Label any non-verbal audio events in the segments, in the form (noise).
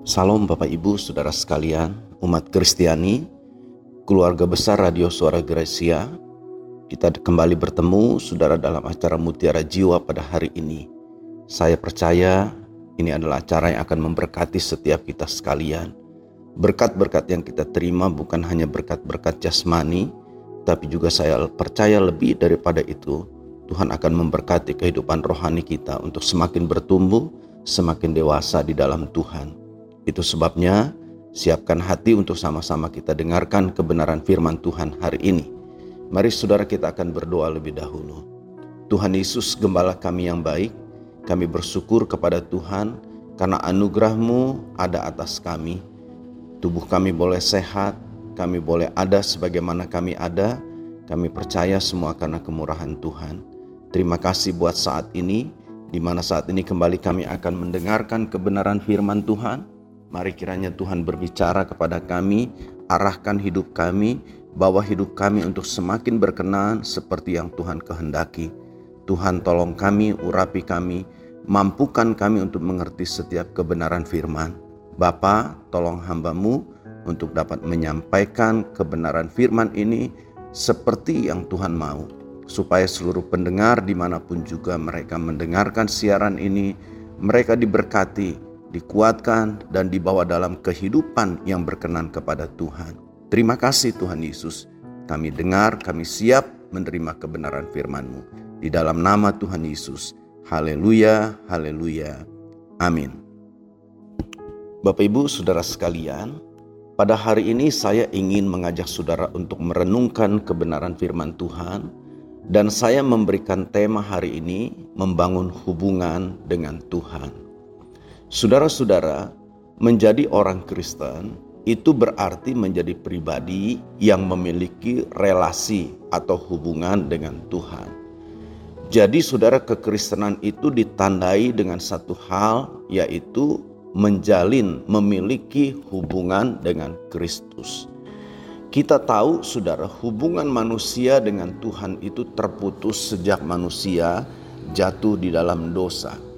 Salam Bapak Ibu, Saudara sekalian, umat Kristiani, keluarga besar Radio Suara Gracia. Kita kembali bertemu Saudara dalam acara Mutiara Jiwa pada hari ini. Saya percaya ini adalah acara yang akan memberkati setiap kita sekalian. Berkat-berkat yang kita terima bukan hanya berkat-berkat jasmani, tapi juga saya percaya lebih daripada itu, Tuhan akan memberkati kehidupan rohani kita untuk semakin bertumbuh, semakin dewasa di dalam Tuhan. Itu sebabnya siapkan hati untuk sama-sama kita dengarkan kebenaran firman Tuhan hari ini. Mari saudara kita akan berdoa lebih dahulu. Tuhan Yesus gembala kami yang baik, kami bersyukur kepada Tuhan karena anugerahmu ada atas kami. Tubuh kami boleh sehat, kami boleh ada sebagaimana kami ada, kami percaya semua karena kemurahan Tuhan. Terima kasih buat saat ini, di mana saat ini kembali kami akan mendengarkan kebenaran firman Tuhan. Mari kiranya Tuhan berbicara kepada kami, arahkan hidup kami, bawa hidup kami untuk semakin berkenan seperti yang Tuhan kehendaki. Tuhan tolong kami, urapi kami, mampukan kami untuk mengerti setiap kebenaran firman. Bapa, tolong hambamu untuk dapat menyampaikan kebenaran firman ini seperti yang Tuhan mau. Supaya seluruh pendengar di mana pun juga mereka mendengarkan siaran ini, mereka diberkati, dikuatkan, dan dibawa dalam kehidupan yang berkenan kepada Tuhan. Terima kasih Tuhan Yesus. Kami dengar, kami siap menerima kebenaran firman-Mu. Di dalam nama Tuhan Yesus. Haleluya, haleluya. Amin. Bapak Ibu, Saudara sekalian, pada hari ini saya ingin mengajak saudara untuk merenungkan kebenaran firman Tuhan dan saya memberikan tema hari ini membangun hubungan dengan Tuhan. Saudara-saudara, menjadi orang Kristen itu berarti menjadi pribadi yang memiliki relasi atau hubungan dengan Tuhan. Jadi, saudara, kekristenan itu ditandai dengan satu hal, yaitu menjalin, memiliki hubungan dengan Kristus. Kita tahu, saudara, hubungan manusia dengan Tuhan itu terputus sejak manusia jatuh di dalam dosa.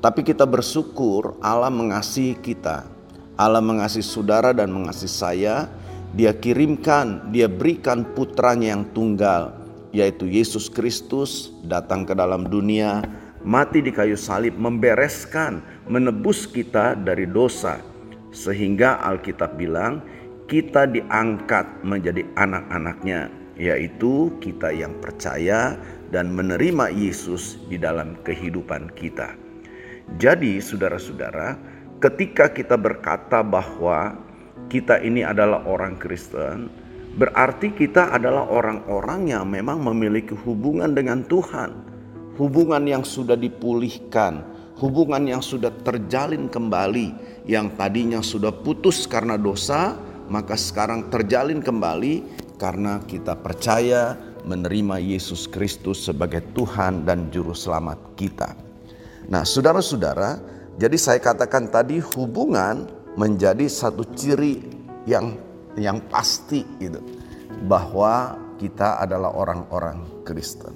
Tapi kita bersyukur Allah mengasihi kita. Allah mengasihi saudara dan mengasihi saya. Dia kirimkan, dia berikan putranya yang tunggal, yaitu Yesus Kristus datang ke dalam dunia, mati di kayu salib, membereskan, menebus kita dari dosa. Sehingga Alkitab bilang, kita diangkat menjadi anak-anaknya, yaitu kita yang percaya dan menerima Yesus di dalam kehidupan kita. Jadi, saudara-saudara, ketika kita berkata bahwa kita ini adalah orang Kristen, berarti kita adalah orang-orang yang memang memiliki hubungan dengan Tuhan, hubungan yang sudah dipulihkan, hubungan yang sudah terjalin kembali, yang tadinya sudah putus karena dosa, maka sekarang terjalin kembali karena kita percaya menerima Yesus Kristus sebagai Tuhan dan Juru Selamat kita. Nah, saudara-saudara, jadi saya katakan tadi hubungan menjadi satu ciri yang yang pasti itu bahwa kita adalah orang-orang Kristen.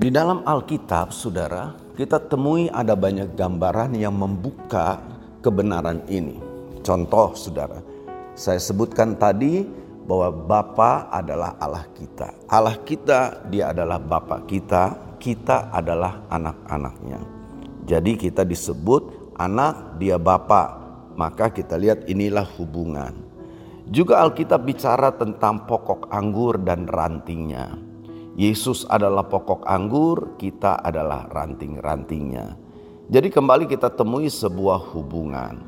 Di dalam Alkitab, Saudara, kita temui ada banyak gambaran yang membuka kebenaran ini. Contoh, Saudara, saya sebutkan tadi bahwa Bapa adalah Allah kita. Allah kita, dia adalah Bapa kita, kita adalah anak-anaknya. Jadi kita disebut anak dia bapak. Maka kita lihat inilah hubungan. Juga Alkitab bicara tentang pokok anggur dan rantingnya. Yesus adalah pokok anggur, kita adalah ranting-rantingnya. Jadi kembali kita temui sebuah hubungan.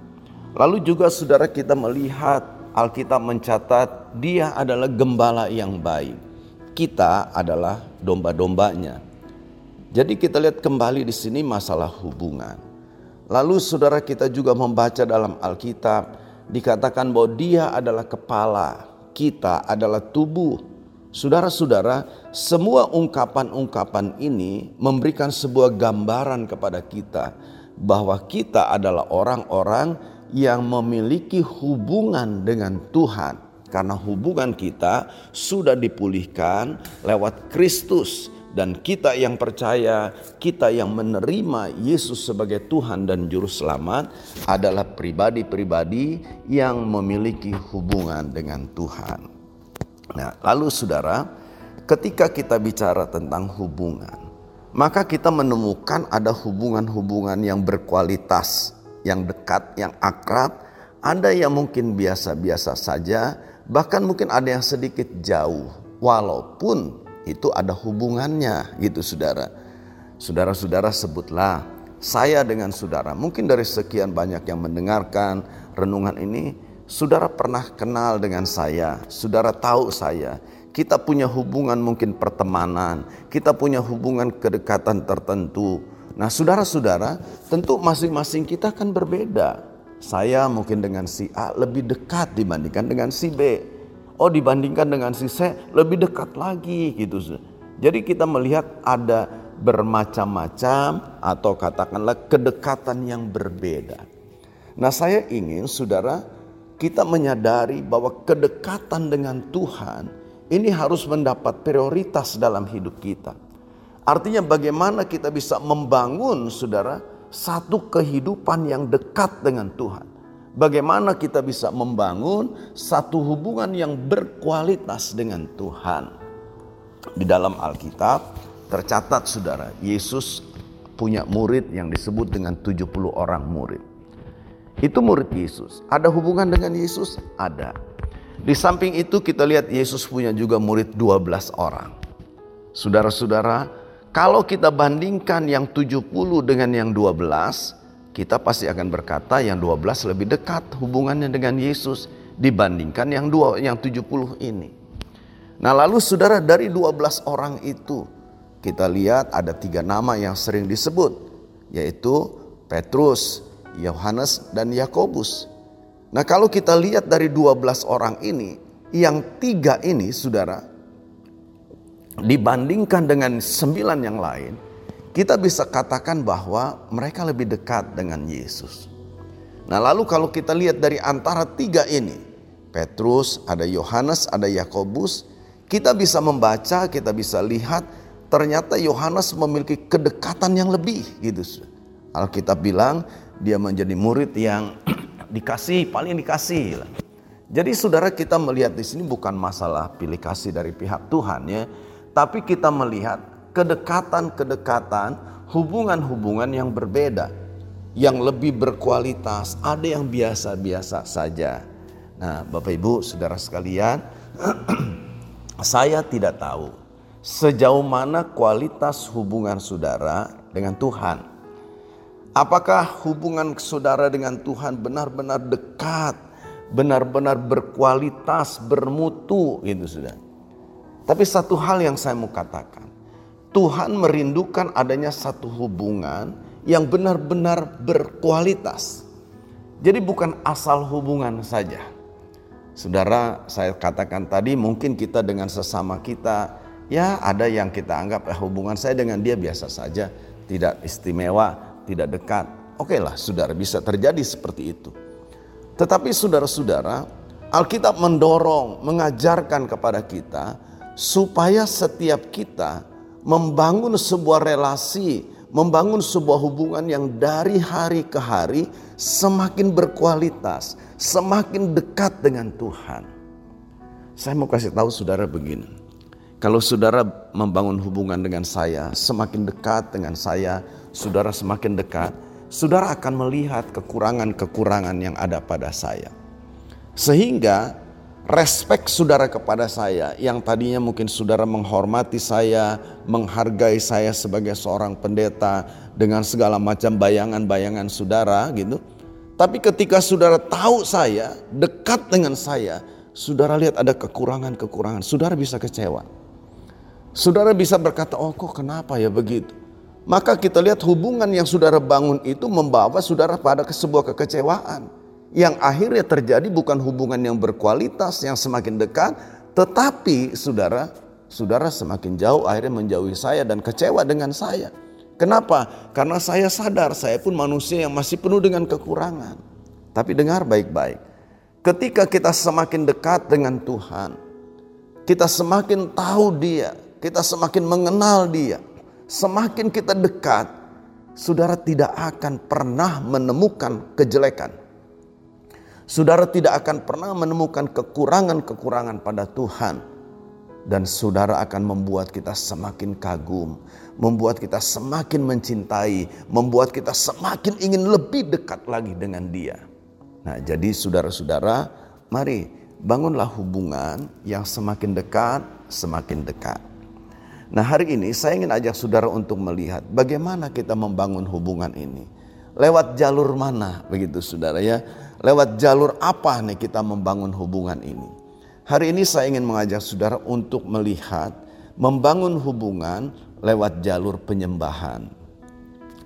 Lalu juga saudara kita melihat Alkitab mencatat dia adalah gembala yang baik. Kita adalah domba-dombanya. Jadi kita lihat kembali di sini masalah hubungan. Lalu saudara kita juga membaca dalam Alkitab dikatakan bahwa dia adalah kepala, kita adalah tubuh. Saudara-saudara, semua ungkapan-ungkapan ini memberikan sebuah gambaran kepada kita bahwa kita adalah orang-orang yang memiliki hubungan dengan Tuhan karena hubungan kita sudah dipulihkan lewat Kristus dan kita yang percaya, kita yang menerima Yesus sebagai Tuhan dan Juru Selamat adalah pribadi-pribadi yang memiliki hubungan dengan Tuhan. Nah, lalu saudara, ketika kita bicara tentang hubungan, maka kita menemukan ada hubungan-hubungan yang berkualitas, yang dekat, yang akrab, ada yang mungkin biasa-biasa saja, bahkan mungkin ada yang sedikit jauh, walaupun itu ada hubungannya gitu saudara. Saudara-saudara sebutlah saya dengan saudara. Mungkin dari sekian banyak yang mendengarkan renungan ini, saudara pernah kenal dengan saya, saudara tahu saya. Kita punya hubungan mungkin pertemanan, kita punya hubungan kedekatan tertentu. Nah, saudara-saudara, tentu masing-masing kita kan berbeda. Saya mungkin dengan si A lebih dekat dibandingkan dengan si B. Oh dibandingkan dengan si C lebih dekat lagi gitu. Jadi kita melihat ada bermacam-macam atau katakanlah kedekatan yang berbeda. Nah saya ingin saudara kita menyadari bahwa kedekatan dengan Tuhan ini harus mendapat prioritas dalam hidup kita. Artinya bagaimana kita bisa membangun saudara satu kehidupan yang dekat dengan Tuhan. Bagaimana kita bisa membangun satu hubungan yang berkualitas dengan Tuhan. Di dalam Alkitab tercatat saudara, Yesus punya murid yang disebut dengan 70 orang murid. Itu murid Yesus. Ada hubungan dengan Yesus? Ada. Di samping itu kita lihat Yesus punya juga murid 12 orang. Saudara-saudara, kalau kita bandingkan yang 70 dengan yang 12, kita pasti akan berkata yang 12 lebih dekat hubungannya dengan Yesus dibandingkan yang dua yang 70 ini. Nah, lalu Saudara dari 12 orang itu kita lihat ada tiga nama yang sering disebut yaitu Petrus, Yohanes dan Yakobus. Nah, kalau kita lihat dari 12 orang ini, yang tiga ini Saudara dibandingkan dengan sembilan yang lain, kita bisa katakan bahwa mereka lebih dekat dengan Yesus. Nah, lalu kalau kita lihat dari antara tiga ini, Petrus, ada Yohanes, ada Yakobus, kita bisa membaca, kita bisa lihat ternyata Yohanes memiliki kedekatan yang lebih gitu. Alkitab bilang dia menjadi murid yang (clears throat) dikasih, paling dikasih. Jadi saudara kita melihat di sini bukan masalah pilih kasih dari pihak Tuhan ya, tapi kita melihat kedekatan-kedekatan, hubungan-hubungan yang berbeda, yang lebih berkualitas, ada yang biasa-biasa saja. Nah, Bapak Ibu, saudara sekalian, (clears throat) saya tidak tahu sejauh mana kualitas hubungan saudara dengan Tuhan. Apakah hubungan saudara dengan Tuhan benar-benar dekat, benar-benar berkualitas, bermutu gitu sudah. Tapi satu hal yang saya mau katakan, Tuhan merindukan adanya satu hubungan yang benar-benar berkualitas. Jadi bukan asal hubungan saja. Saudara, saya katakan tadi mungkin kita dengan sesama kita ya ada yang kita anggap eh, hubungan saya dengan dia biasa saja, tidak istimewa, tidak dekat. Oke lah, saudara bisa terjadi seperti itu. Tetapi saudara-saudara, Alkitab mendorong, mengajarkan kepada kita supaya setiap kita membangun sebuah relasi, membangun sebuah hubungan yang dari hari ke hari semakin berkualitas, semakin dekat dengan Tuhan. Saya mau kasih tahu saudara begini. Kalau saudara membangun hubungan dengan saya, semakin dekat dengan saya, saudara semakin dekat, saudara akan melihat kekurangan-kekurangan yang ada pada saya. Sehingga respect saudara kepada saya yang tadinya mungkin saudara menghormati saya, menghargai saya sebagai seorang pendeta dengan segala macam bayangan-bayangan saudara gitu. Tapi ketika saudara tahu saya, dekat dengan saya, saudara lihat ada kekurangan-kekurangan, saudara bisa kecewa. Saudara bisa berkata, "Oh, kok kenapa ya begitu?" Maka kita lihat hubungan yang saudara bangun itu membawa saudara pada sebuah kekecewaan yang akhirnya terjadi bukan hubungan yang berkualitas yang semakin dekat, tetapi saudara, saudara semakin jauh akhirnya menjauhi saya dan kecewa dengan saya. Kenapa? Karena saya sadar saya pun manusia yang masih penuh dengan kekurangan. Tapi dengar baik-baik. Ketika kita semakin dekat dengan Tuhan, kita semakin tahu Dia, kita semakin mengenal Dia, semakin kita dekat, saudara tidak akan pernah menemukan kejelekan. Saudara tidak akan pernah menemukan kekurangan-kekurangan pada Tuhan. Dan saudara akan membuat kita semakin kagum, membuat kita semakin mencintai, membuat kita semakin ingin lebih dekat lagi dengan Dia. Nah, jadi saudara-saudara, mari bangunlah hubungan yang semakin dekat, semakin dekat. Nah, hari ini saya ingin ajak saudara untuk melihat bagaimana kita membangun hubungan ini. Lewat jalur mana begitu saudara ya? Lewat jalur apa nih kita membangun hubungan ini? Hari ini saya ingin mengajak saudara untuk melihat membangun hubungan lewat jalur penyembahan.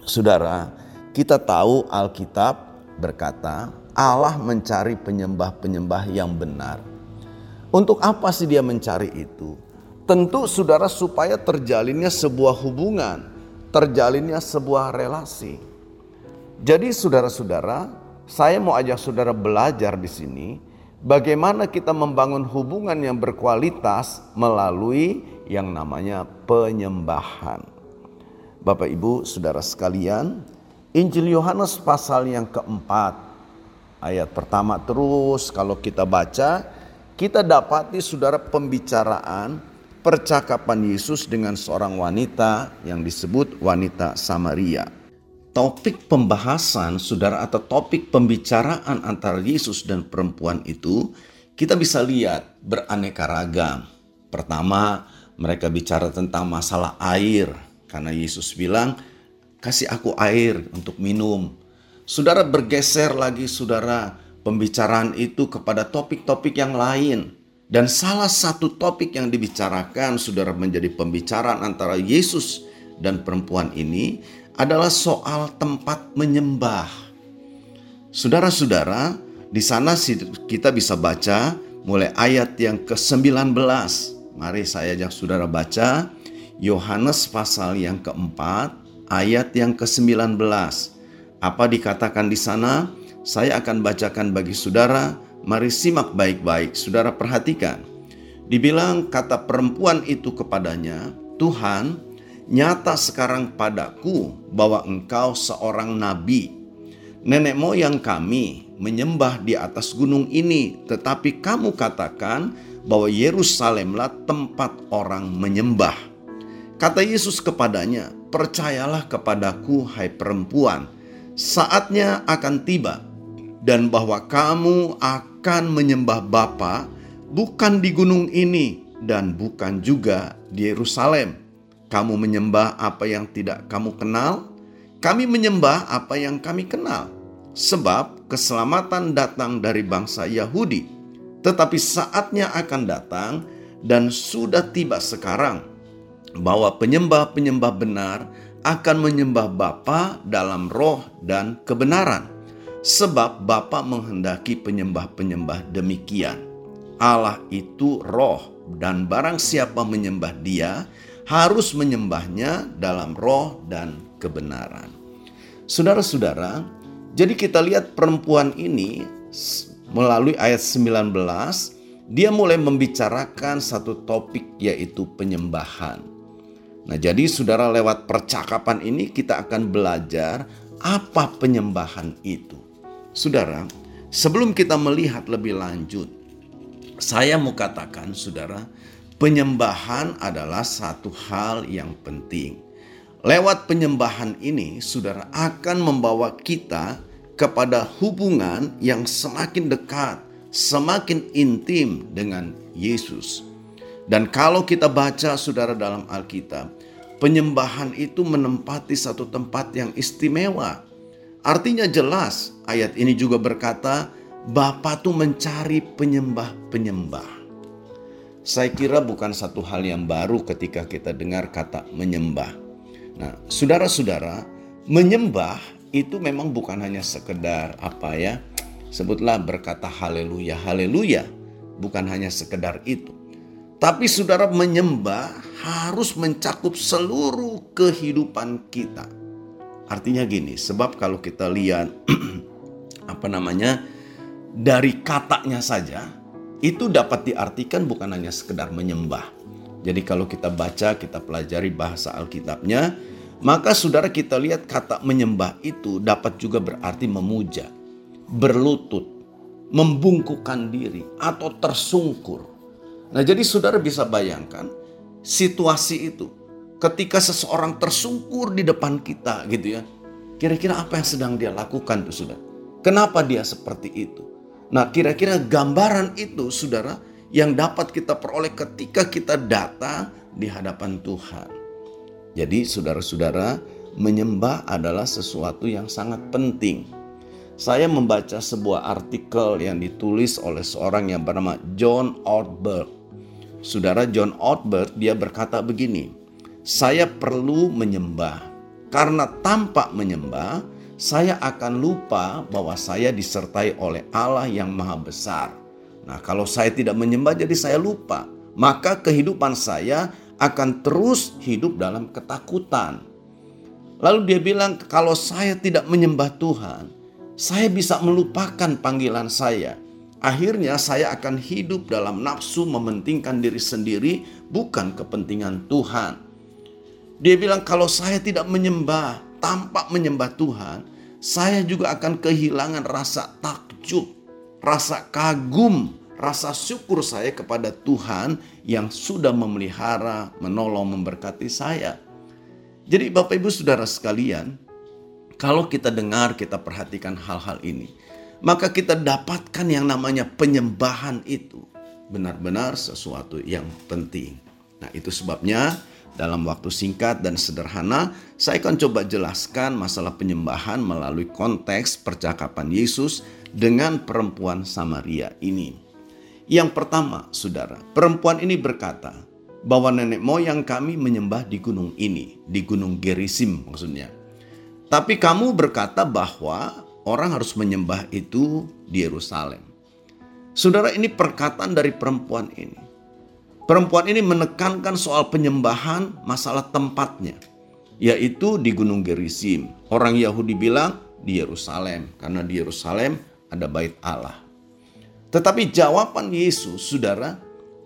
Saudara, kita tahu Alkitab berkata, Allah mencari penyembah-penyembah yang benar. Untuk apa sih dia mencari itu? Tentu saudara supaya terjalinnya sebuah hubungan, terjalinnya sebuah relasi. Jadi saudara-saudara, saya mau ajak saudara belajar di sini bagaimana kita membangun hubungan yang berkualitas melalui yang namanya penyembahan. Bapak Ibu, saudara sekalian, Injil Yohanes pasal yang keempat, ayat pertama terus kalau kita baca, kita dapati saudara pembicaraan percakapan Yesus dengan seorang wanita yang disebut wanita Samaria topik pembahasan saudara atau topik pembicaraan antara Yesus dan perempuan itu kita bisa lihat beraneka ragam. Pertama, mereka bicara tentang masalah air karena Yesus bilang, "Kasih aku air untuk minum." Saudara bergeser lagi saudara pembicaraan itu kepada topik-topik yang lain. Dan salah satu topik yang dibicarakan saudara menjadi pembicaraan antara Yesus dan perempuan ini adalah soal tempat menyembah. Saudara-saudara, di sana kita bisa baca mulai ayat yang ke-19. Mari saya ajak saudara baca Yohanes pasal yang keempat ayat yang ke-19. Apa dikatakan di sana? Saya akan bacakan bagi saudara. Mari simak baik-baik. Saudara perhatikan. Dibilang kata perempuan itu kepadanya, "Tuhan, Nyata sekarang padaku bahwa engkau seorang nabi. Nenek moyang kami menyembah di atas gunung ini, tetapi kamu katakan bahwa Yerusalemlah tempat orang menyembah. Kata Yesus kepadanya, "Percayalah kepadaku, hai perempuan, saatnya akan tiba dan bahwa kamu akan menyembah Bapa bukan di gunung ini dan bukan juga di Yerusalem." Kamu menyembah apa yang tidak kamu kenal, kami menyembah apa yang kami kenal, sebab keselamatan datang dari bangsa Yahudi. Tetapi saatnya akan datang dan sudah tiba sekarang bahwa penyembah-penyembah benar akan menyembah Bapa dalam roh dan kebenaran. Sebab Bapa menghendaki penyembah-penyembah demikian. Allah itu roh dan barang siapa menyembah dia, harus menyembahnya dalam roh dan kebenaran. Saudara-saudara, jadi kita lihat perempuan ini melalui ayat 19, dia mulai membicarakan satu topik yaitu penyembahan. Nah, jadi saudara lewat percakapan ini kita akan belajar apa penyembahan itu. Saudara, sebelum kita melihat lebih lanjut, saya mau katakan saudara, Penyembahan adalah satu hal yang penting. Lewat penyembahan ini, saudara akan membawa kita kepada hubungan yang semakin dekat, semakin intim dengan Yesus. Dan kalau kita baca saudara dalam Alkitab, penyembahan itu menempati satu tempat yang istimewa. Artinya jelas, ayat ini juga berkata, Bapa tuh mencari penyembah-penyembah. Saya kira bukan satu hal yang baru ketika kita dengar kata menyembah. Nah, saudara-saudara, menyembah itu memang bukan hanya sekedar apa ya, sebutlah berkata haleluya, haleluya, bukan hanya sekedar itu. Tapi saudara menyembah harus mencakup seluruh kehidupan kita. Artinya gini, sebab kalau kita lihat (clears throat) apa namanya dari katanya saja itu dapat diartikan bukan hanya sekedar menyembah. Jadi kalau kita baca, kita pelajari bahasa Alkitabnya, maka saudara kita lihat kata menyembah itu dapat juga berarti memuja, berlutut, membungkukkan diri, atau tersungkur. Nah jadi saudara bisa bayangkan situasi itu. Ketika seseorang tersungkur di depan kita gitu ya. Kira-kira apa yang sedang dia lakukan tuh saudara? Kenapa dia seperti itu? Nah kira-kira gambaran itu saudara yang dapat kita peroleh ketika kita datang di hadapan Tuhan. Jadi saudara-saudara, menyembah adalah sesuatu yang sangat penting. Saya membaca sebuah artikel yang ditulis oleh seorang yang bernama John Ortberg. Saudara John Ortberg dia berkata begini, "Saya perlu menyembah karena tanpa menyembah saya akan lupa bahwa saya disertai oleh Allah yang Maha Besar." Nah, kalau saya tidak menyembah jadi saya lupa. Maka kehidupan saya akan terus hidup dalam ketakutan. Lalu dia bilang, kalau saya tidak menyembah Tuhan, saya bisa melupakan panggilan saya. Akhirnya saya akan hidup dalam nafsu mementingkan diri sendiri, bukan kepentingan Tuhan. Dia bilang kalau saya tidak menyembah, tampak menyembah Tuhan, saya juga akan kehilangan rasa takjub, rasa kagum rasa syukur saya kepada Tuhan yang sudah memelihara, menolong, memberkati saya. Jadi Bapak Ibu Saudara sekalian, kalau kita dengar, kita perhatikan hal-hal ini, maka kita dapatkan yang namanya penyembahan itu benar-benar sesuatu yang penting. Nah, itu sebabnya dalam waktu singkat dan sederhana, saya akan coba jelaskan masalah penyembahan melalui konteks percakapan Yesus dengan perempuan Samaria ini. Yang pertama, saudara, perempuan ini berkata bahwa nenek moyang kami menyembah di gunung ini, di gunung Gerisim maksudnya. Tapi kamu berkata bahwa orang harus menyembah itu di Yerusalem. Saudara, ini perkataan dari perempuan ini. Perempuan ini menekankan soal penyembahan masalah tempatnya, yaitu di Gunung Gerisim. Orang Yahudi bilang di Yerusalem, karena di Yerusalem ada bait Allah. Tetapi jawaban Yesus, saudara,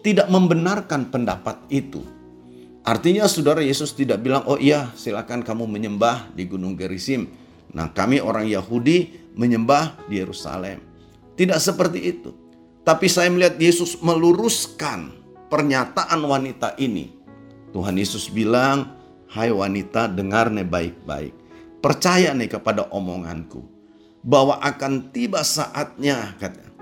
tidak membenarkan pendapat itu. Artinya saudara Yesus tidak bilang, oh iya silakan kamu menyembah di Gunung Gerisim. Nah kami orang Yahudi menyembah di Yerusalem. Tidak seperti itu. Tapi saya melihat Yesus meluruskan pernyataan wanita ini. Tuhan Yesus bilang, hai wanita dengar nih baik-baik. Percaya nih kepada omonganku. Bahwa akan tiba saatnya kata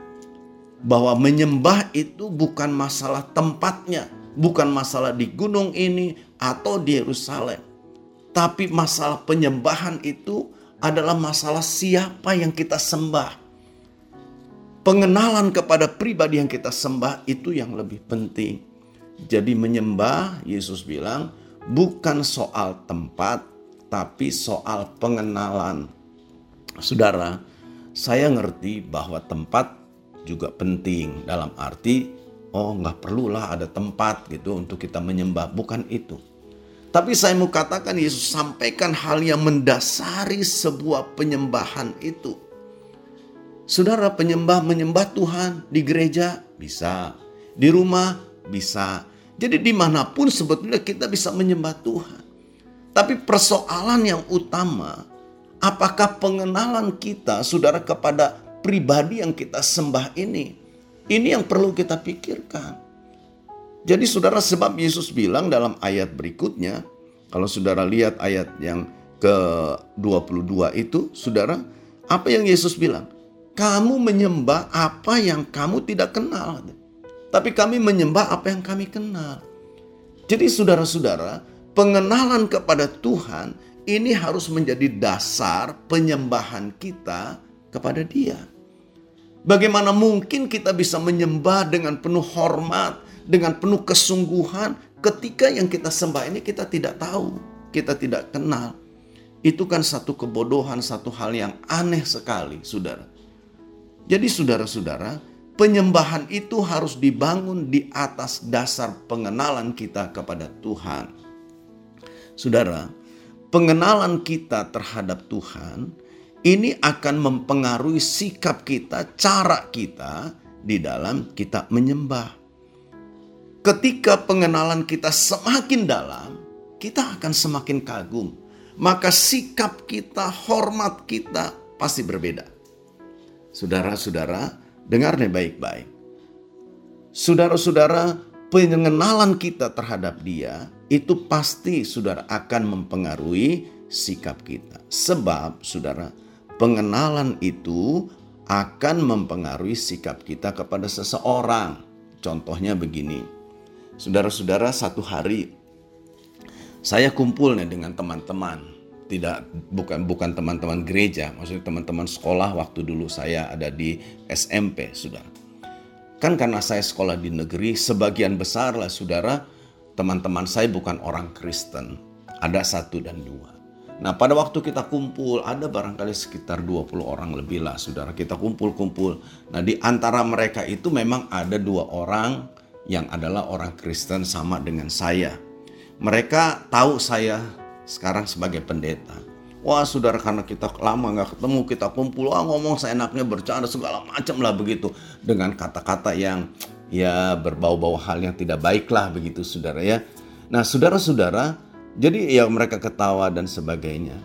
bahwa menyembah itu bukan masalah tempatnya, bukan masalah di gunung ini atau di Yerusalem. Tapi masalah penyembahan itu adalah masalah siapa yang kita sembah. Pengenalan kepada pribadi yang kita sembah itu yang lebih penting. Jadi menyembah, Yesus bilang, bukan soal tempat, tapi soal pengenalan. Saudara, saya ngerti bahwa tempat juga penting dalam arti oh nggak perlulah ada tempat gitu untuk kita menyembah bukan itu tapi saya mau katakan Yesus sampaikan hal yang mendasari sebuah penyembahan itu saudara penyembah menyembah Tuhan di gereja bisa di rumah bisa jadi di mana pun sebetulnya kita bisa menyembah Tuhan tapi persoalan yang utama apakah pengenalan kita saudara kepada pribadi yang kita sembah ini. Ini yang perlu kita pikirkan. Jadi saudara sebab Yesus bilang dalam ayat berikutnya, kalau saudara lihat ayat yang ke-22 itu, saudara, apa yang Yesus bilang? Kamu menyembah apa yang kamu tidak kenal. Tapi kami menyembah apa yang kami kenal. Jadi saudara-saudara, pengenalan kepada Tuhan ini harus menjadi dasar penyembahan kita kepada Dia. Bagaimana mungkin kita bisa menyembah dengan penuh hormat, dengan penuh kesungguhan ketika yang kita sembah ini kita tidak tahu, kita tidak kenal. Itu kan satu kebodohan, satu hal yang aneh sekali, saudara. Jadi saudara-saudara, penyembahan itu harus dibangun di atas dasar pengenalan kita kepada Tuhan. Saudara, pengenalan kita terhadap Tuhan ini akan mempengaruhi sikap kita, cara kita di dalam kita menyembah. ketika pengenalan kita semakin dalam, kita akan semakin kagum. Maka sikap kita, hormat kita pasti berbeda. Saudara-saudara, dengar nih baik-baik. Saudara-saudara, pengenalan kita terhadap dia itu pasti saudara akan mempengaruhi sikap kita. Sebab saudara, pengenalan itu akan mempengaruhi sikap kita kepada seseorang. Contohnya begini. Saudara-saudara, satu hari saya kumpul nih dengan teman-teman tidak bukan bukan teman-teman gereja maksudnya teman-teman sekolah waktu dulu saya ada di SMP sudah. Kan karena saya sekolah di negeri sebagian besar lah saudara teman-teman saya bukan orang Kristen. Ada satu dan dua. Nah pada waktu kita kumpul ada barangkali sekitar 20 orang lebih lah saudara. Kita kumpul-kumpul. Nah di antara mereka itu memang ada dua orang yang adalah orang Kristen sama dengan saya. Mereka tahu saya sekarang sebagai pendeta. Wah saudara karena kita lama nggak ketemu kita kumpul wah ngomong seenaknya bercanda segala macam lah begitu dengan kata-kata yang ya berbau-bau hal yang tidak baik lah begitu saudara ya. Nah saudara-saudara jadi ya mereka ketawa dan sebagainya.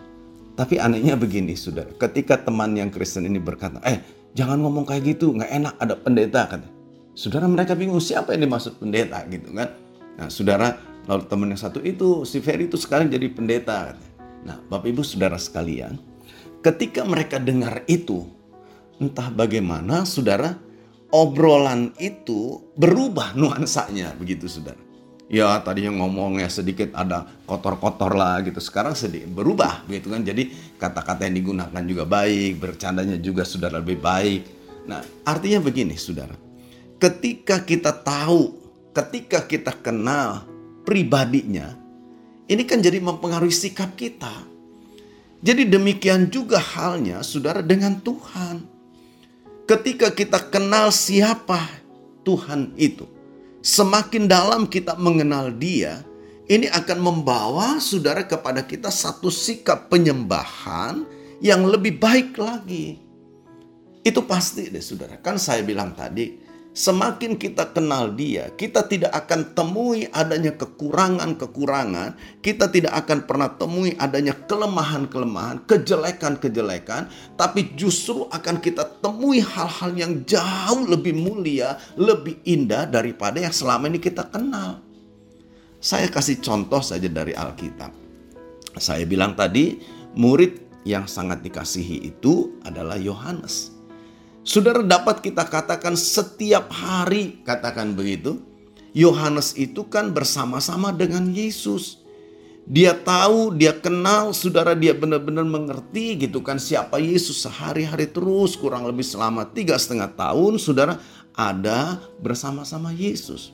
Tapi anehnya begini saudara ketika teman yang Kristen ini berkata eh jangan ngomong kayak gitu nggak enak ada pendeta kan. Saudara mereka bingung siapa yang dimaksud pendeta gitu kan. Nah saudara Lalu teman yang satu itu, si Ferry itu sekarang jadi pendeta. Nah, Bapak Ibu Saudara sekalian, ketika mereka dengar itu, entah bagaimana saudara, obrolan itu berubah nuansanya begitu saudara. Ya tadi yang ngomongnya sedikit ada kotor-kotor lah gitu. Sekarang sedikit berubah gitu kan. Jadi kata-kata yang digunakan juga baik, bercandanya juga saudara lebih baik. Nah artinya begini saudara. Ketika kita tahu, ketika kita kenal pribadinya, ini kan jadi mempengaruhi sikap kita. Jadi demikian juga halnya saudara dengan Tuhan. Ketika kita kenal siapa Tuhan itu, semakin dalam kita mengenal dia, ini akan membawa saudara kepada kita satu sikap penyembahan yang lebih baik lagi. Itu pasti deh saudara. Kan saya bilang tadi, semakin kita kenal dia, kita tidak akan temui adanya kekurangan-kekurangan, kita tidak akan pernah temui adanya kelemahan-kelemahan, kejelekan-kejelekan, tapi justru akan kita temui hal-hal yang jauh lebih mulia, lebih indah daripada yang selama ini kita kenal. Saya kasih contoh saja dari Alkitab. Saya bilang tadi, murid yang sangat dikasihi itu adalah Yohanes. Saudara dapat kita katakan setiap hari katakan begitu. Yohanes itu kan bersama-sama dengan Yesus. Dia tahu, dia kenal, saudara dia benar-benar mengerti gitu kan siapa Yesus sehari-hari terus kurang lebih selama tiga setengah tahun saudara ada bersama-sama Yesus.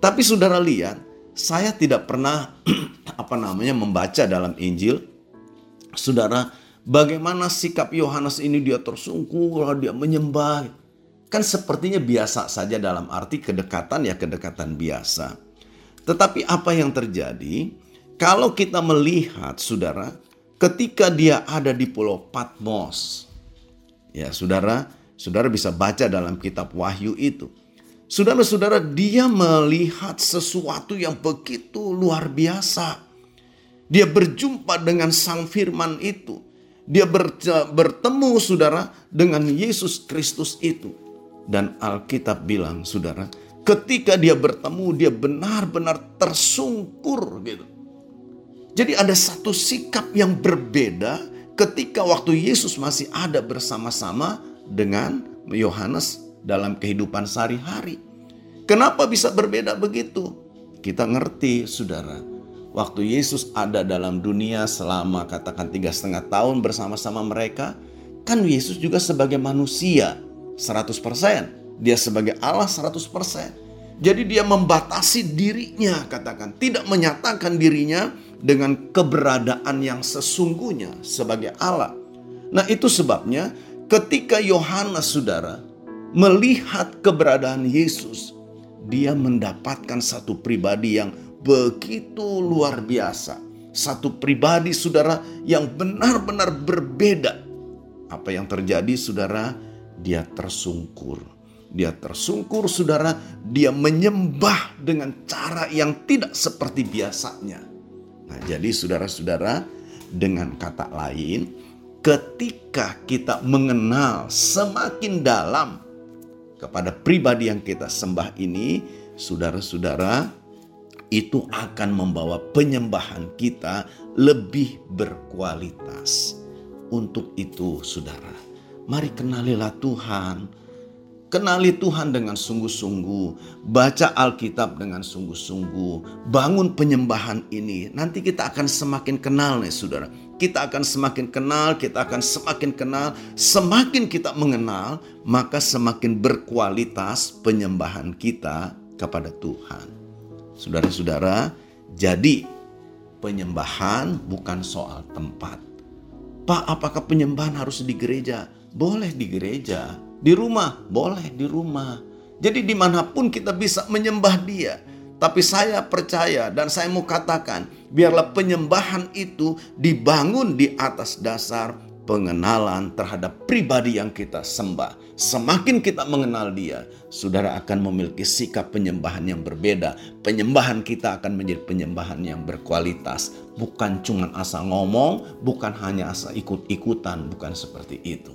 Tapi saudara lihat, saya tidak pernah (clears throat) apa namanya membaca dalam Injil, saudara Bagaimana sikap Yohanes ini dia tersungkur, dia menyembah. Kan sepertinya biasa saja dalam arti kedekatan ya kedekatan biasa. Tetapi apa yang terjadi? Kalau kita melihat saudara, ketika dia ada di pulau Patmos. Ya saudara, saudara bisa baca dalam kitab Wahyu itu. Saudara-saudara, dia melihat sesuatu yang begitu luar biasa. Dia berjumpa dengan sang firman itu. Dia bertemu saudara dengan Yesus Kristus itu. Dan Alkitab bilang saudara, ketika dia bertemu dia benar-benar tersungkur gitu. Jadi ada satu sikap yang berbeda ketika waktu Yesus masih ada bersama-sama dengan Yohanes dalam kehidupan sehari-hari. Kenapa bisa berbeda begitu? Kita ngerti saudara waktu Yesus ada dalam dunia selama katakan tiga setengah tahun bersama-sama mereka, kan Yesus juga sebagai manusia 100%. Dia sebagai Allah 100%. Jadi dia membatasi dirinya katakan. Tidak menyatakan dirinya dengan keberadaan yang sesungguhnya sebagai Allah. Nah itu sebabnya ketika Yohanes saudara melihat keberadaan Yesus. Dia mendapatkan satu pribadi yang begitu luar biasa. Satu pribadi saudara yang benar-benar berbeda. Apa yang terjadi saudara? Dia tersungkur. dia tersungkur saudara, dia menyembah dengan cara yang tidak seperti biasanya. Nah, jadi saudara-saudara, dengan kata lain, ketika kita mengenal semakin dalam kepada pribadi yang kita sembah ini, saudara-saudara, itu akan membawa penyembahan kita lebih berkualitas. Untuk itu, saudara, mari kenalilah Tuhan Kenali Tuhan dengan sungguh-sungguh, baca Alkitab dengan sungguh-sungguh, bangun penyembahan ini. Nanti kita akan semakin kenal nih saudara. Kita akan semakin kenal, kita akan semakin kenal. Semakin kita mengenal, maka semakin berkualitas penyembahan kita kepada Tuhan. Saudara-saudara, jadi penyembahan bukan soal tempat. Pak, apakah penyembahan harus di gereja? Boleh di gereja, di rumah, boleh di rumah. Jadi di mana pun kita bisa menyembah dia. Tapi saya percaya dan saya mau katakan, biarlah penyembahan itu dibangun di atas dasar pengenalan terhadap pribadi yang kita sembah. Semakin kita mengenal dia, saudara akan memiliki sikap penyembahan yang berbeda. Penyembahan kita akan menjadi penyembahan yang berkualitas. Bukan cuma asal ngomong, bukan hanya asal ikut-ikutan, bukan seperti itu.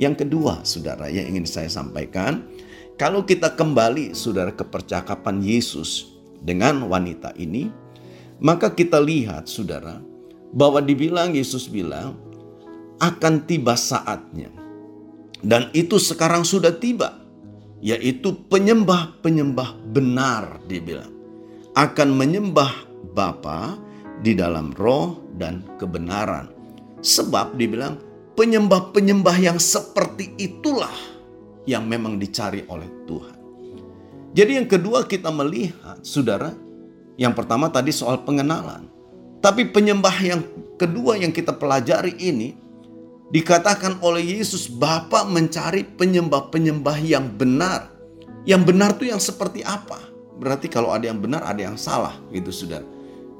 Yang kedua, saudara, yang ingin saya sampaikan, kalau kita kembali, saudara, ke percakapan Yesus dengan wanita ini, maka kita lihat, saudara, bahwa dibilang Yesus bilang akan tiba saatnya, dan itu sekarang sudah tiba, yaitu penyembah-penyembah benar, dibilang akan menyembah Bapa di dalam roh dan kebenaran. Sebab dibilang penyembah-penyembah yang seperti itulah yang memang dicari oleh Tuhan. Jadi yang kedua kita melihat, saudara, yang pertama tadi soal pengenalan. Tapi penyembah yang kedua yang kita pelajari ini, dikatakan oleh Yesus, Bapa mencari penyembah-penyembah yang benar. Yang benar itu yang seperti apa? Berarti kalau ada yang benar, ada yang salah gitu saudara.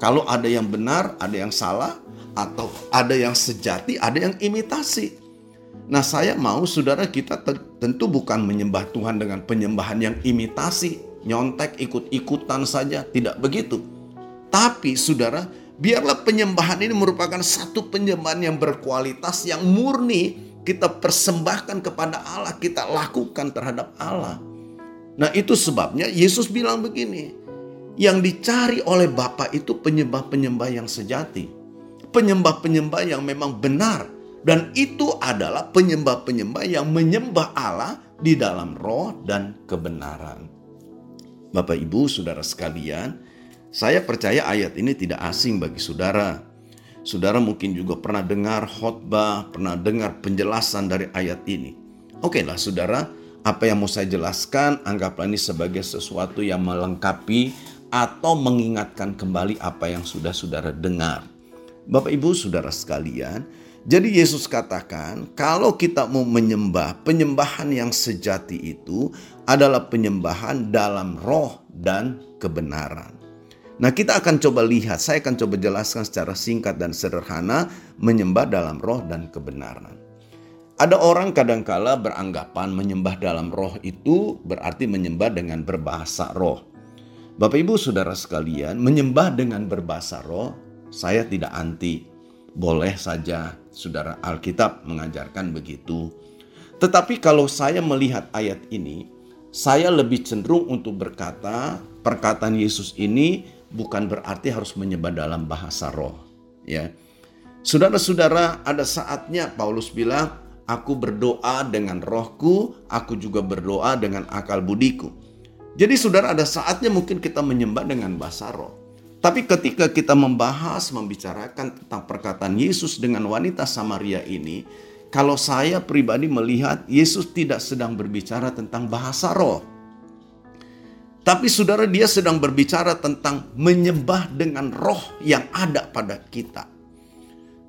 Kalau ada yang benar, ada yang salah, atau ada yang sejati, ada yang imitasi. Nah, saya mau saudara kita tentu bukan menyembah Tuhan dengan penyembahan yang imitasi, nyontek ikut-ikutan saja, tidak begitu. Tapi saudara, biarlah penyembahan ini merupakan satu penyembahan yang berkualitas, yang murni kita persembahkan kepada Allah, kita lakukan terhadap Allah. Nah, itu sebabnya Yesus bilang begini, yang dicari oleh Bapa itu penyembah-penyembah yang sejati penyembah-penyembah yang memang benar. Dan itu adalah penyembah-penyembah yang menyembah Allah di dalam roh dan kebenaran. Bapak Ibu, saudara sekalian, saya percaya ayat ini tidak asing bagi saudara. Saudara mungkin juga pernah dengar khotbah, pernah dengar penjelasan dari ayat ini. Oke lah saudara, apa yang mau saya jelaskan, anggaplah ini sebagai sesuatu yang melengkapi atau mengingatkan kembali apa yang sudah saudara dengar. Bapak Ibu Saudara sekalian, jadi Yesus katakan, kalau kita mau menyembah, penyembahan yang sejati itu adalah penyembahan dalam roh dan kebenaran. Nah, kita akan coba lihat, saya akan coba jelaskan secara singkat dan sederhana menyembah dalam roh dan kebenaran. Ada orang kadangkala beranggapan menyembah dalam roh itu berarti menyembah dengan berbahasa roh. Bapak Ibu Saudara sekalian, menyembah dengan berbahasa roh saya tidak anti. Boleh saja saudara Alkitab mengajarkan begitu. Tetapi kalau saya melihat ayat ini, saya lebih cenderung untuk berkata perkataan Yesus ini bukan berarti harus menyembah dalam bahasa roh. Ya, Saudara-saudara, ada saatnya Paulus bilang, "Aku berdoa dengan rohku, aku juga berdoa dengan akal budiku." Jadi, saudara, ada saatnya mungkin kita menyembah dengan bahasa roh. Tapi ketika kita membahas, membicarakan tentang perkataan Yesus dengan wanita Samaria ini, kalau saya pribadi melihat Yesus tidak sedang berbicara tentang bahasa roh. Tapi saudara dia sedang berbicara tentang menyembah dengan roh yang ada pada kita.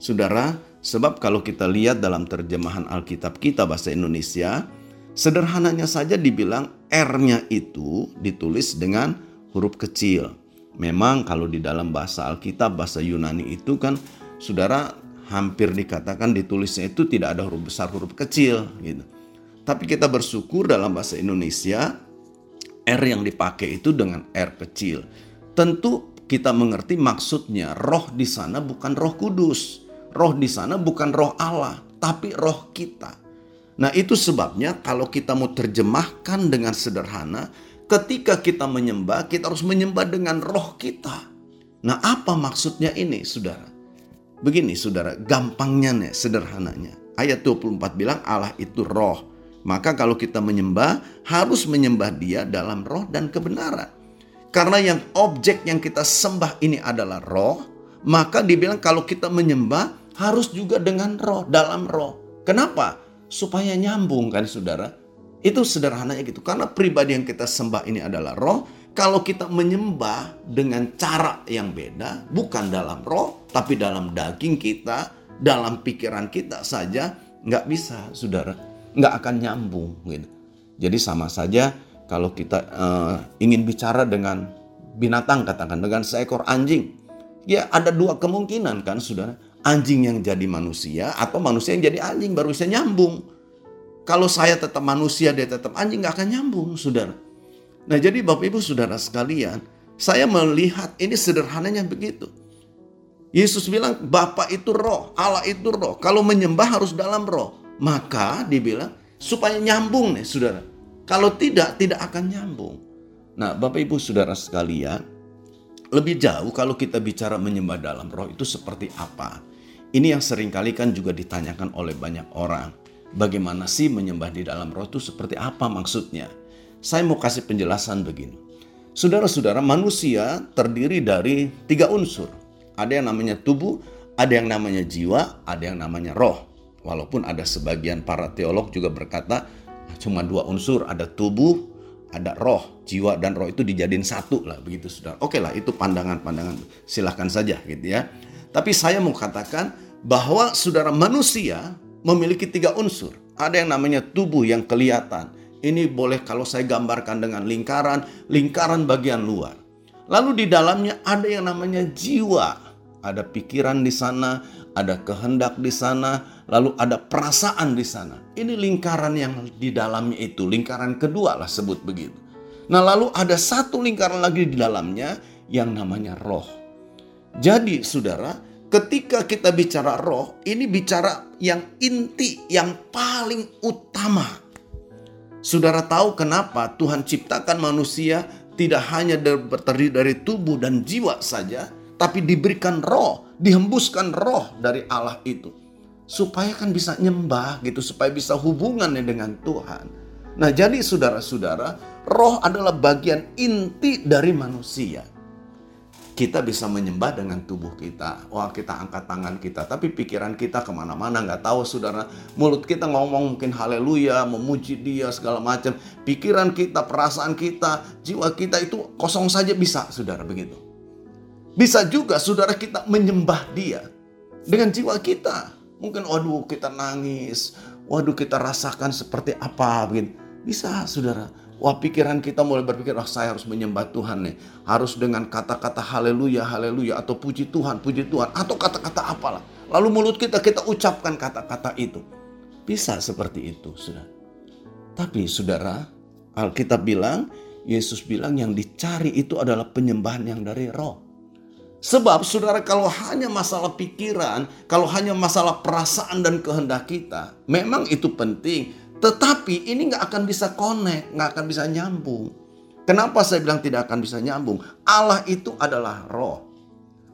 Saudara, sebab kalau kita lihat dalam terjemahan Alkitab kita bahasa Indonesia, sederhananya saja dibilang R-nya itu ditulis dengan huruf kecil. Memang kalau di dalam bahasa Alkitab, bahasa Yunani itu kan saudara hampir dikatakan ditulisnya itu tidak ada huruf besar, huruf kecil gitu. Tapi kita bersyukur dalam bahasa Indonesia R yang dipakai itu dengan R kecil. Tentu kita mengerti maksudnya roh di sana bukan roh kudus. Roh di sana bukan roh Allah, tapi roh kita. Nah itu sebabnya kalau kita mau terjemahkan dengan sederhana, ketika kita menyembah, kita harus menyembah dengan roh kita. Nah apa maksudnya ini saudara? Begini saudara, gampangnya nih, sederhananya. Ayat 24 bilang Allah itu roh. Maka kalau kita menyembah, harus menyembah dia dalam roh dan kebenaran. Karena yang objek yang kita sembah ini adalah roh, maka dibilang kalau kita menyembah harus juga dengan roh, dalam roh. Kenapa? Supaya nyambung kan saudara. Itu sederhananya gitu. Karena pribadi yang kita sembah ini adalah roh. Kalau kita menyembah dengan cara yang beda, bukan dalam roh, tapi dalam daging kita, dalam pikiran kita saja, nggak bisa saudara nggak akan nyambung gitu. Jadi sama saja kalau kita uh, ingin bicara dengan binatang katakan dengan seekor anjing, ya ada dua kemungkinan kan saudara. Anjing yang jadi manusia atau manusia yang jadi anjing baru bisa nyambung. Kalau saya tetap manusia dia tetap anjing nggak akan nyambung saudara. Nah jadi bapak ibu saudara sekalian, saya melihat ini sederhananya begitu. Yesus bilang Bapak itu roh, Allah itu roh. Kalau menyembah harus dalam roh. Maka dibilang supaya nyambung nih saudara. Kalau tidak, tidak akan nyambung. Nah Bapak Ibu Saudara sekalian, lebih jauh kalau kita bicara menyembah dalam roh itu seperti apa? Ini yang sering kali kan juga ditanyakan oleh banyak orang. Bagaimana sih menyembah di dalam roh itu seperti apa maksudnya? Saya mau kasih penjelasan begini. Saudara-saudara, manusia terdiri dari tiga unsur. Ada yang namanya tubuh, ada yang namanya jiwa, ada yang namanya roh. Walaupun ada sebagian para teolog juga berkata cuma dua unsur, ada tubuh, ada roh, jiwa dan roh itu dijadiin satu lah begitu saudara. Oke lah itu pandangan-pandangan silahkan saja gitu ya. Tapi saya mau katakan bahwa saudara manusia memiliki tiga unsur. Ada yang namanya tubuh yang kelihatan. Ini boleh kalau saya gambarkan dengan lingkaran, lingkaran bagian luar. Lalu di dalamnya ada yang namanya jiwa. Ada pikiran di sana, ada kehendak di sana, lalu ada perasaan di sana. Ini lingkaran yang di dalamnya itu, lingkaran kedua lah sebut begitu. Nah, lalu ada satu lingkaran lagi di dalamnya yang namanya roh. Jadi, saudara, ketika kita bicara roh, ini bicara yang inti, yang paling utama. Saudara tahu kenapa Tuhan ciptakan manusia tidak hanya terdiri dari tubuh dan jiwa saja, tapi diberikan roh dihembuskan roh dari Allah itu supaya kan bisa nyembah gitu supaya bisa hubungannya dengan Tuhan. Nah, jadi saudara-saudara, roh adalah bagian inti dari manusia. Kita bisa menyembah dengan tubuh kita. Wah, kita angkat tangan kita. Tapi pikiran kita ke mana-mana. Nggak tahu, saudara. Mulut kita ngomong mungkin haleluya, memuji dia, segala macam. Pikiran kita, perasaan kita, jiwa kita itu kosong saja bisa, saudara. Begitu. Bisa juga saudara kita menyembah dia dengan jiwa kita. Mungkin waduh kita nangis, waduh kita rasakan seperti apa begitu. Bisa saudara. Wah pikiran kita mulai berpikir, oh, saya harus menyembah Tuhan nih. Harus dengan kata-kata haleluya, haleluya. Atau puji Tuhan, puji Tuhan. Atau kata-kata apalah. Lalu mulut kita, kita ucapkan kata-kata itu. Bisa seperti itu, saudara. Tapi saudara, Alkitab bilang, Yesus bilang yang dicari itu adalah penyembahan yang dari roh. Sebab saudara kalau hanya masalah pikiran, kalau hanya masalah perasaan dan kehendak kita, memang itu penting. Tetapi ini nggak akan bisa connect, nggak akan bisa nyambung. Kenapa saya bilang tidak akan bisa nyambung? Allah itu adalah roh.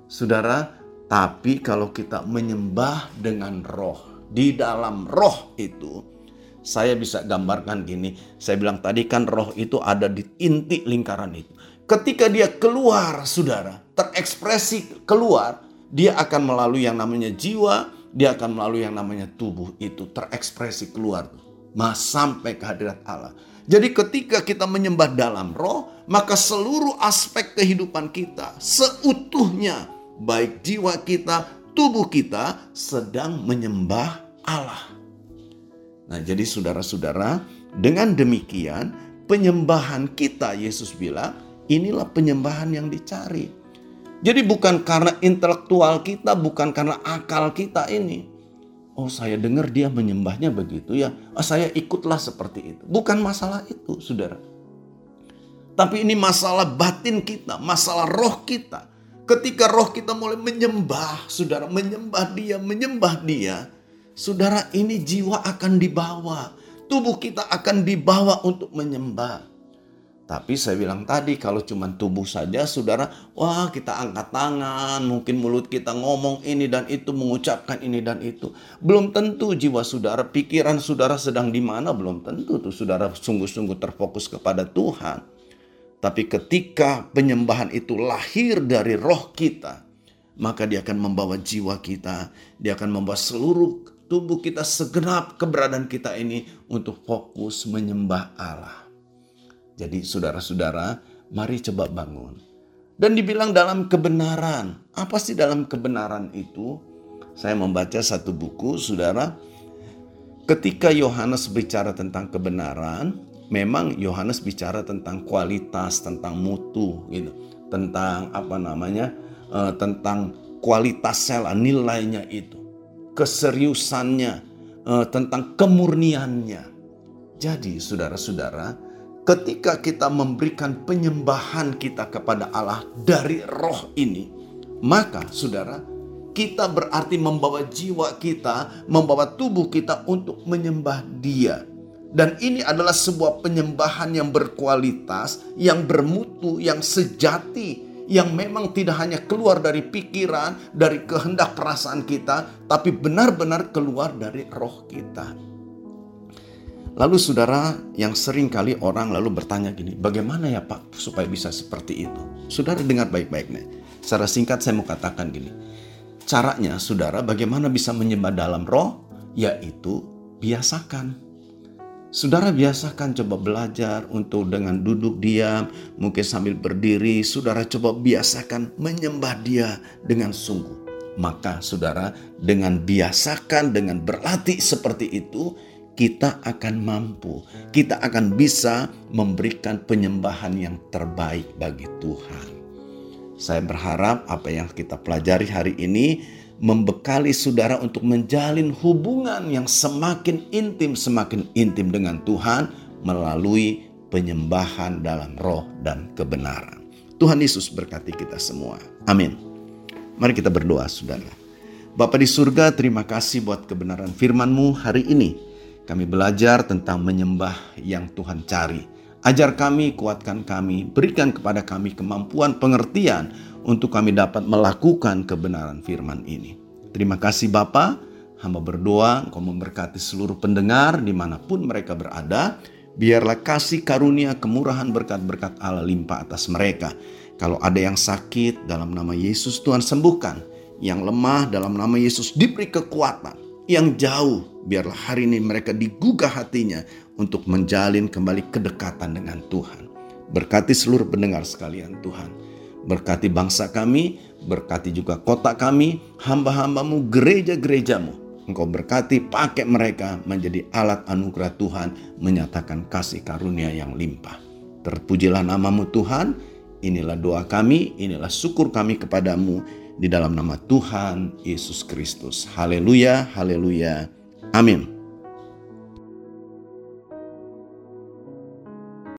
Saudara, tapi kalau kita menyembah dengan roh, di dalam roh itu, saya bisa gambarkan gini. Saya bilang tadi kan roh itu ada di inti lingkaran itu. Ketika dia keluar, saudara, terekspresi keluar, dia akan melalui yang namanya jiwa, dia akan melalui yang namanya tubuh itu terekspresi keluar mas sampai kehadirat Allah. Jadi ketika kita menyembah dalam roh, maka seluruh aspek kehidupan kita seutuhnya, baik jiwa kita, tubuh kita sedang menyembah Allah. Nah, jadi saudara-saudara, dengan demikian penyembahan kita Yesus bilang Inilah penyembahan yang dicari. Jadi bukan karena intelektual kita, bukan karena akal kita ini. Oh saya dengar dia menyembahnya begitu ya, oh, saya ikutlah seperti itu. Bukan masalah itu saudara. Tapi ini masalah batin kita, masalah roh kita. Ketika roh kita mulai menyembah, saudara, menyembah dia, menyembah dia, saudara ini jiwa akan dibawa. Tubuh kita akan dibawa untuk menyembah. Tapi saya bilang tadi kalau cuma tubuh saja saudara, wah kita angkat tangan, mungkin mulut kita ngomong ini dan itu, mengucapkan ini dan itu. Belum tentu jiwa saudara, pikiran saudara sedang di mana, belum tentu tuh saudara sungguh-sungguh terfokus kepada Tuhan. Tapi ketika penyembahan itu lahir dari roh kita, maka dia akan membawa jiwa kita, dia akan membawa seluruh tubuh kita segenap keberadaan kita ini untuk fokus menyembah Allah. Jadi saudara-saudara, mari coba bangun. Dan dibilang dalam kebenaran. Apa sih dalam kebenaran itu? Saya membaca satu buku, saudara. Ketika Yohanes bicara tentang kebenaran, memang Yohanes bicara tentang kualitas, tentang mutu, gitu, tentang apa namanya, uh, tentang kualitasnya lah, nilainya itu, keseriusannya, uh, tentang kemurniannya. Jadi, saudara-saudara, ketika kita memberikan penyembahan kita kepada Allah dari roh ini, maka saudara, kita berarti membawa jiwa kita, membawa tubuh kita untuk menyembah Dia. Dan ini adalah sebuah penyembahan yang berkualitas, yang bermutu, yang sejati, yang memang tidak hanya keluar dari pikiran, dari kehendak perasaan kita, tapi benar-benar keluar dari roh kita. Lalu saudara yang sering kali orang lalu bertanya gini, bagaimana ya Pak supaya bisa seperti itu? Saudara dengar baik-baik nih. Secara singkat saya mau katakan gini. Caranya saudara bagaimana bisa menyembah dalam roh? Yaitu biasakan. Saudara biasakan coba belajar untuk dengan duduk diam, mungkin sambil berdiri, saudara coba biasakan menyembah dia dengan sungguh. Maka saudara dengan biasakan, dengan berlatih seperti itu, kita akan mampu, kita akan bisa memberikan penyembahan yang terbaik bagi Tuhan. Saya berharap apa yang kita pelajari hari ini membekali saudara untuk menjalin hubungan yang semakin intim, semakin intim dengan Tuhan melalui penyembahan dalam roh dan kebenaran. Tuhan Yesus berkati kita semua. Amin. Mari kita berdoa, saudara. Bapa di surga, terima kasih buat kebenaran firman-Mu hari ini. Kami belajar tentang menyembah yang Tuhan cari. Ajar kami, kuatkan kami, berikan kepada kami kemampuan pengertian untuk kami dapat melakukan kebenaran firman ini. Terima kasih Bapa, hamba berdoa engkau memberkati seluruh pendengar di mana pun mereka berada. Biarlah kasih karunia kemurahan berkat-berkat Allah limpah atas mereka. Kalau ada yang sakit dalam nama Yesus Tuhan sembuhkan. Yang lemah dalam nama Yesus diberi kekuatan yang jauh, biarlah hari ini mereka digugah hatinya untuk menjalin kembali kedekatan dengan Tuhan. Berkati seluruh pendengar sekalian Tuhan. Berkati bangsa kami, berkati juga kota kami, hamba-hambamu, gereja-gerejamu. Engkau berkati pakai mereka menjadi alat anugerah Tuhan menyatakan kasih karunia yang limpah. Terpujilah namamu Tuhan, inilah doa kami, inilah syukur kami kepadamu di dalam nama Tuhan Yesus Kristus. Haleluya, haleluya. Amin.